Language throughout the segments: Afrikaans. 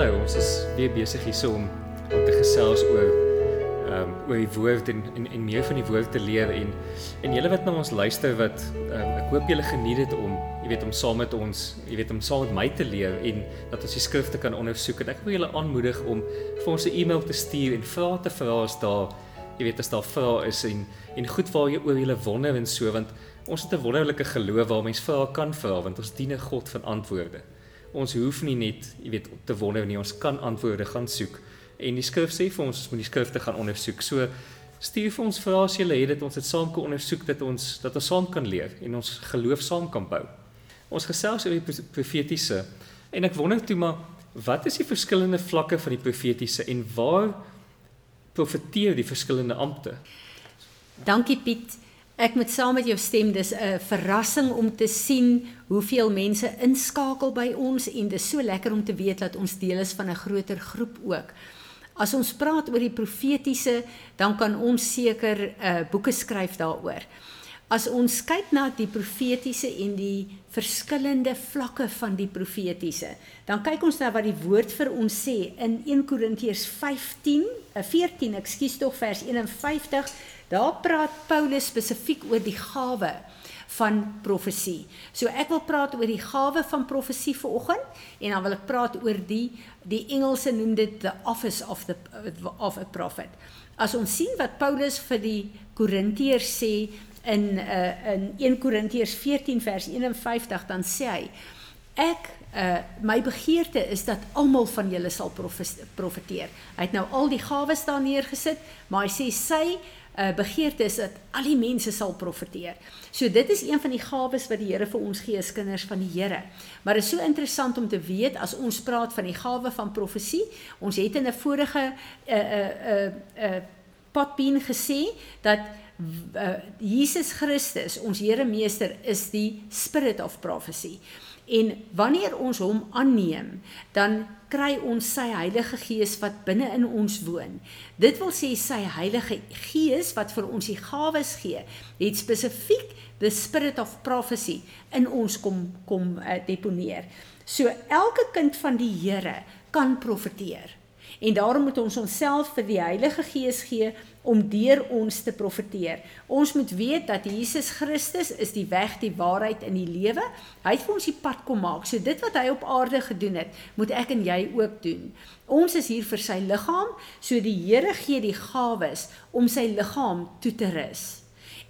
ons is weer besig hier om om te gesels oor ehm um, oor die woord en, en en meer van die woord te leer en en julle wat na ons luister wat um, ek hoop julle geniet dit om jy weet om saam met ons jy weet om saam met my te leer en dat ons die skrifte kan ondersoek en ek wil julle aanmoedig om vir ons 'n e-mail te stuur en vrae te vra as daar jy weet as daar vrae is en en goed waar jy oor julle wonder en so want ons het 'n wonderlike geloof waar mense vrae kan vra want ons dien 'n God van antwoorde ons hoef nie net, jy weet, te wonder nie, ons kan antwoorde gaan soek. En die skrif sê vir ons ons moet die skrifte gaan ondersoek. So stuur vir ons vrae as jy het dit ons dit saam kan ondersoek dat ons dat ons saam kan leer en ons geloof saam kan bou. Ons gesels oor die profetiese en ek wonder toe maar wat is die verskillende vlakke van die profetiese en waar profeteer die verskillende amptes? Dankie Piet. Ek moet saam met jou stem, dis 'n verrassing om te sien hoeveel mense inskakel by ons en dis so lekker om te weet dat ons deel is van 'n groter groep ook. As ons praat oor die profetiese, dan kan ons seker uh, boeke skryf daaroor. As ons kyk na die profetiese en die verskillende vlakke van die profetiese, dan kyk ons na wat die woord vir ons sê in 1 Korintiërs 15, 14, ekskuus tog vers 51 Daar praat Paulus spesifiek oor die gawe van profesie. So ek wil praat oor die gawe van profesie vanoggend en dan wil ek praat oor die die Engelse noem dit the office of the of a prophet. As ons sien wat Paulus vir die Korintiërs sê in uh, in 1 Korintiërs 14 vers 51 dan sê hy ek uh, my begeerte is dat almal van julle sal profeteer. Hy het nou al die gawes daar neergesit, maar hy sê sy uh, begeerte is dat al die mense sal profeteer. So dit is een van die gawes wat die Here vir ons gee as kinders van die Here. Maar dit is so interessant om te weet as ons praat van die gawe van profesie. Ons het in 'n vorige 'n 'n 'n potbeen gesê dat uh, Jesus Christus, ons Here Meester, is die spirit of prophecy. En wanneer ons hom aanneem, dan kry ons sy Heilige Gees wat binne in ons woon. Dit wil sê sy Heilige Gees wat vir ons die gawes gee, het spesifiek the spirit of prophecy in ons kom kom uh, deponeer. So elke kind van die Here kan profeteer. En daarom moet ons onsself vir die Heilige Gees gee om deur ons te profeteer. Ons moet weet dat Jesus Christus is die weg, die waarheid en die lewe. Hy het vir ons die pad kom maak. So dit wat hy op aarde gedoen het, moet ek en jy ook doen. Ons is hier vir sy liggaam, so die Here gee die gawes om sy liggaam toe te rus.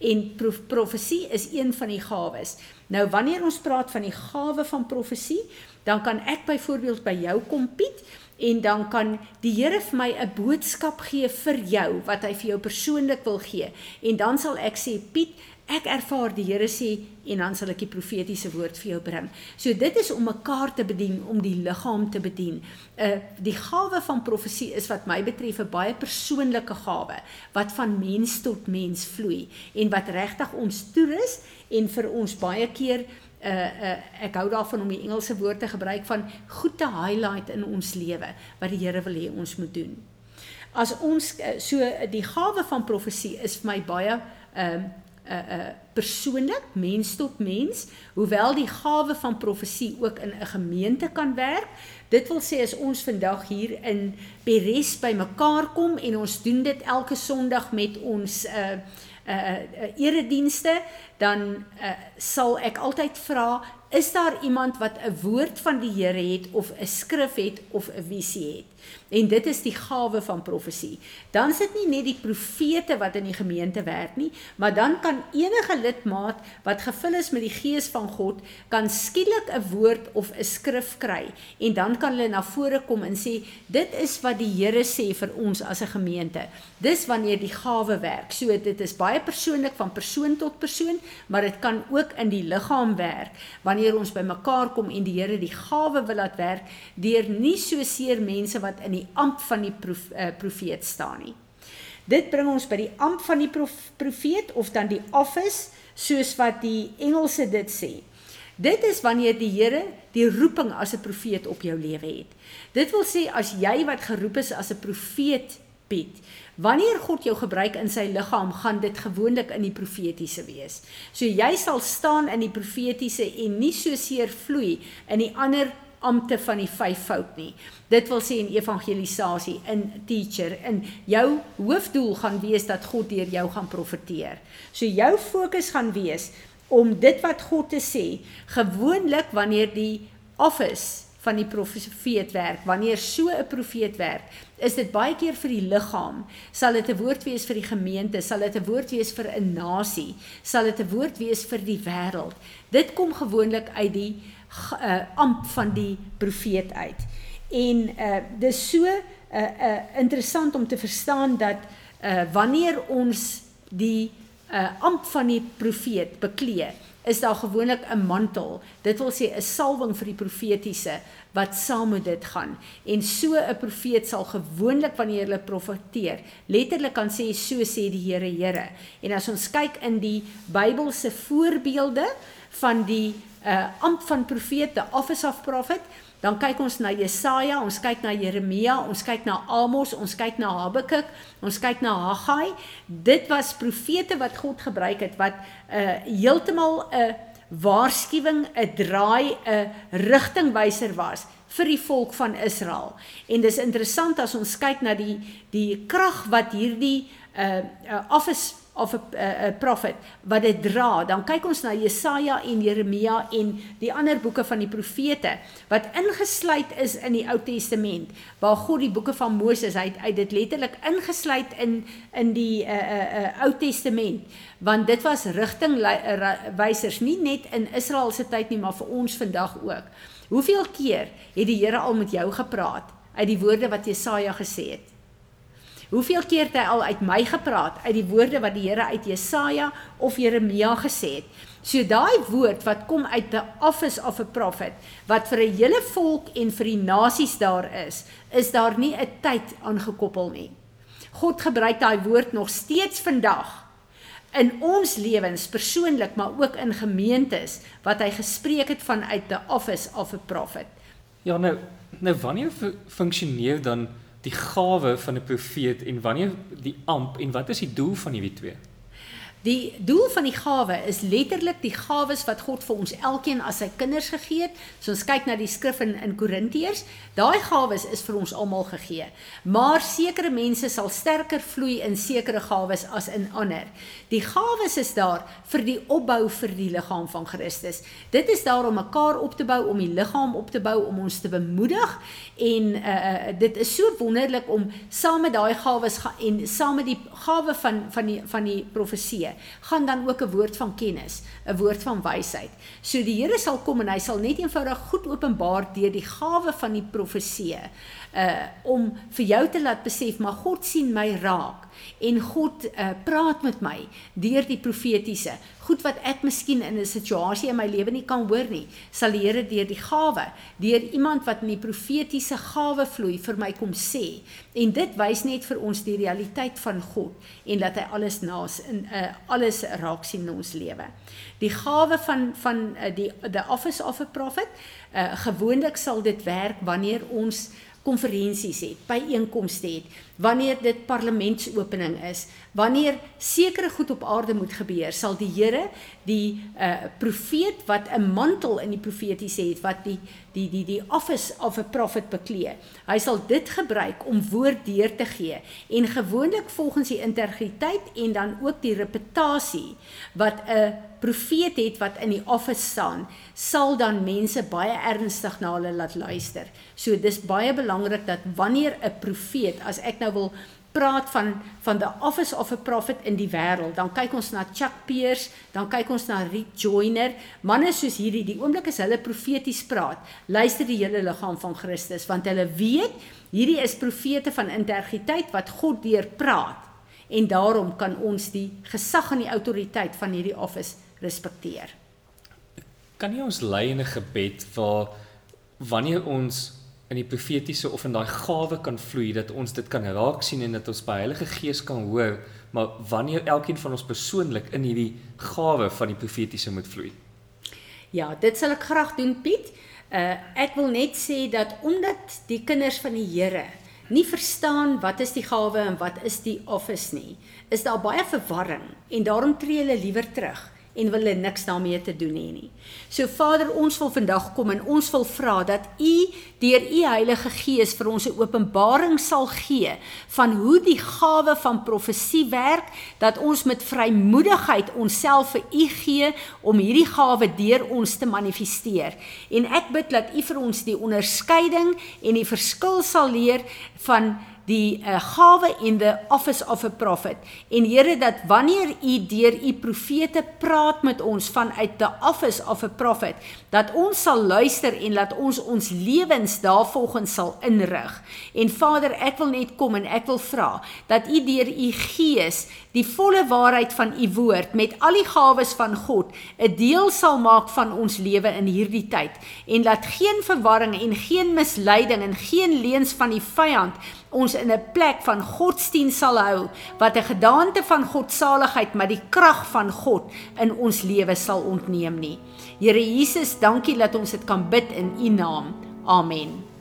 En prof, profesie is een van die gawes. Nou wanneer ons praat van die gawe van profesie, dan kan ek byvoorbeeld by jou kom Piet en dan kan die Here vir my 'n boodskap gee vir jou wat hy vir jou persoonlik wil gee. En dan sal ek sê Piet, ek ervaar die Here sê en dan sal ek die profetiese woord vir jou bring. So dit is om mekaar te bedien, om die liggaam te bedien. Uh die gawe van profesie is wat my betref 'n baie persoonlike gawe wat van mens tot mens vloei en wat regtig ons toerus en vir ons baie keer uh uh ek hou daarvan om die Engelse woord te gebruik van goed te highlight in ons lewe wat die Here wil hê ons moet doen. As ons uh, so die gawe van profesie is vir my baie ehm uh, uh uh persoonlik mens tot mens hoewel die gawe van profesie ook in 'n gemeente kan werk dit wil sê as ons vandag hier in Peres by mekaar kom en ons doen dit elke Sondag met ons uh uh, uh eredienste dan uh, sal ek altyd vra is daar iemand wat 'n woord van die Here het of 'n skrif het of 'n visie het? En dit is die gawe van profesie. Dan sit nie net die profete wat in die gemeente werk nie maar dan kan enige lidmaat wat gevul is met die gees van God kan skielik 'n woord of 'n skrif kry. En dan kan hulle na vore kom en sê dit is wat die Here sê vir ons as 'n gemeente. Dis wanneer die gawe werk. So dit is baie persoonlik van persoon tot persoon maar dit kan ook in die liggaam werk. Wanneer ons bymekaar kom en die Here die gawe wil laat werk deur nie so seer mense wat in die amp van die prof, uh, profeet staan nie. Dit bring ons by die amp van die prof, profeet of dan die office soos wat die Engelse dit sê. Dit is wanneer die Here die roeping as 'n profeet op jou lewe het. Dit wil sê as jy wat geroep is as 'n profeet Piet, Wanneer God jou gebruik in sy liggaam, gaan dit gewoonlik in die profetiese wees. So jy sal staan in die profetiese en nie so seer vloei in die ander ampte van die vyfvoud nie. Dit wil sê in evangelisasie, in teacher, in jou hoofdoel gaan wees dat God deur jou gaan profeteer. So jou fokus gaan wees om dit wat God te sê, gewoonlik wanneer die office van die profeet werk, wanneer so 'n profeet werk, is dit baie keer vir die liggaam, sal dit 'n woord wees vir die gemeente, sal dit 'n woord wees vir 'n nasie, sal dit 'n woord wees vir die wêreld. Dit kom gewoonlik uit die uh, amp van die profeet uit. En uh dis so uh, uh interessant om te verstaan dat uh wanneer ons die uh amp van die profeet beklee, is daar gewoonlik 'n mantel. Dit wil sê 'n salwing vir die profetiese wat saam met dit gaan. En so 'n profeet sal gewoonlik wanneer hulle profeteer, letterlik kan sê so sê die Here Here. En as ons kyk in die Bybelse voorbeelde van die uh amp van profeet, the office of prophet, Dan kyk ons na Jesaja, ons kyk na Jeremia, ons kyk na Amos, ons kyk na Habakuk, ons kyk na Haggai. Dit was profete wat God gebruik het wat 'n uh, heeltemal 'n uh, waarskuwing, 'n draai, 'n uh, rigtingwyser was vir die volk van Israel. En dis interessant as ons kyk na die die krag wat hierdie uh, uh office of 'n profet wat dit dra, dan kyk ons na Jesaja en Jeremia en die ander boeke van die profete wat ingesluit is in die Ou Testament, waar God die boeke van Moses uit uit dit letterlik ingesluit in in die 'n uh, 'n uh, uh, Ou Testament, want dit was rigtingwysers nie net in Israel se tyd nie, maar vir ons vandag ook. Hoeveel keer het die Here al met jou gepraat uit die woorde wat Jesaja gesê het? Hoeveel keer het hy al uit my gepraat uit die woorde wat die Here uit Jesaja of Jeremia gesê het? So daai woord wat kom uit the office of a prophet wat vir 'n hele volk en vir die nasies daar is, is daar nie 'n tyd aangekoppel nie. God gebruik daai woord nog steeds vandag in ons lewens persoonlik maar ook in gemeentes wat hy gespreek het vanuit the office of a prophet. Ja nou nou wanneer funksioneer dan die gawe van 'n profeet en wanneer die amp en wat is die doel van hierdie twee? Die doel van die gawe is letterlik die gawes wat God vir ons elkeen as sy kinders gegee het. So ons kyk na die skrif in in Korintiërs, daai gawes is vir ons almal gegee. Maar sekere mense sal sterker vloei in sekere gawes as in ander. Die gawes is daar vir die opbou vir die liggaam van Christus. Dit is daar om mekaar op te bou, om die liggaam op te bou, om ons te bemoedig en uh, uh dit is so wonderlik om saam met daai gawes en saam met die gawe van van die van die profesie gaan dan ook 'n woord van kennis, 'n woord van wysheid. So die Here sal kom en hy sal net eenvoudig goed openbaar deur die gawe van die profesie uh om vir jou te laat besef maar God sien my raak en God uh praat met my deur die profetiese goed wat ek miskien in 'n situasie in my lewe nie kan hoor nie sal die Here deur die gawe deur iemand wat in die profetiese gawe vloei vir my kom sê. En dit wys net vir ons die realiteit van God en dat hy alles naas in uh alles raak sien in ons lewe die gawe van van uh, die the office of a prophet uh gewoonlik sal dit werk wanneer ons konferensies het, byeenkomste het, wanneer dit parlementsopening is, wanneer sekere goed op aarde moet gebeur, sal die Here die uh profeet wat 'n mantel in die profetiese het, wat die die die die office of a prophet beklee. Hy sal dit gebruik om woord deur te gee en gewoonlik volgens die integriteit en dan ook die reputasie wat 'n profeet het wat in die office staan, sal dan mense baie ernstig na hulle laat luister. So dis baie belangrik dat wanneer 'n profeet, as ek nou wil praat van van the office of a prophet in die wêreld, dan kyk ons na Chuck Pierce, dan kyk ons na Rick Joyner, manne soos hierdie, die oomblik as hulle profeties praat, luister die hele liggaam van Christus want hulle weet hierdie is profete van integriteit wat God deur praat. En daarom kan ons die gesag en die autoriteit van hierdie office respekteer. Kan jy ons lei in 'n gebed waar wanneer ons in die profetiese of in daai gawe kan vloei dat ons dit kan raak sien en dat ons by Heilige Gees kan hoor, maar wanneer elkeen van ons persoonlik in hierdie gawe van die profetiese moet vloei. Ja, dit sal ek graag doen Piet. Uh ek wil net sê dat omdat die kinders van die Here nie verstaan wat is die gawe en wat is die office nie, is daar baie verwarring en daarom tree hulle liewer terug en wil hulle niks daarmee te doen hê nie. So Vader, ons wil vandag kom en ons wil vra dat U deur U Heilige Gees vir ons 'n openbaring sal gee van hoe die gawe van profesie werk, dat ons met vrymoedigheid onsself vir U gee om hierdie gawe deur ons te manifesteer. En ek bid dat U vir ons die onderskeiding en die verskil sal leer van die uh, gawe en the office of a prophet. En Here dat wanneer u deur u profete praat met ons vanuit the office of a prophet, dat ons sal luister en laat ons ons lewens daarvolgens sal inrig. En Vader, ek wil net kom en ek wil vra dat u deur u gees die volle waarheid van u woord met al die gawes van God 'n deel sal maak van ons lewe in hierdie tyd en laat geen verwarring en geen misleiding en geen leuns van die vyand ons in 'n plek van godsdienst sal hou wat 'n gedaante van godsaligheid maar die krag van God in ons lewe sal ontneem nie. Here Jesus, dankie dat ons dit kan bid in U naam. Amen.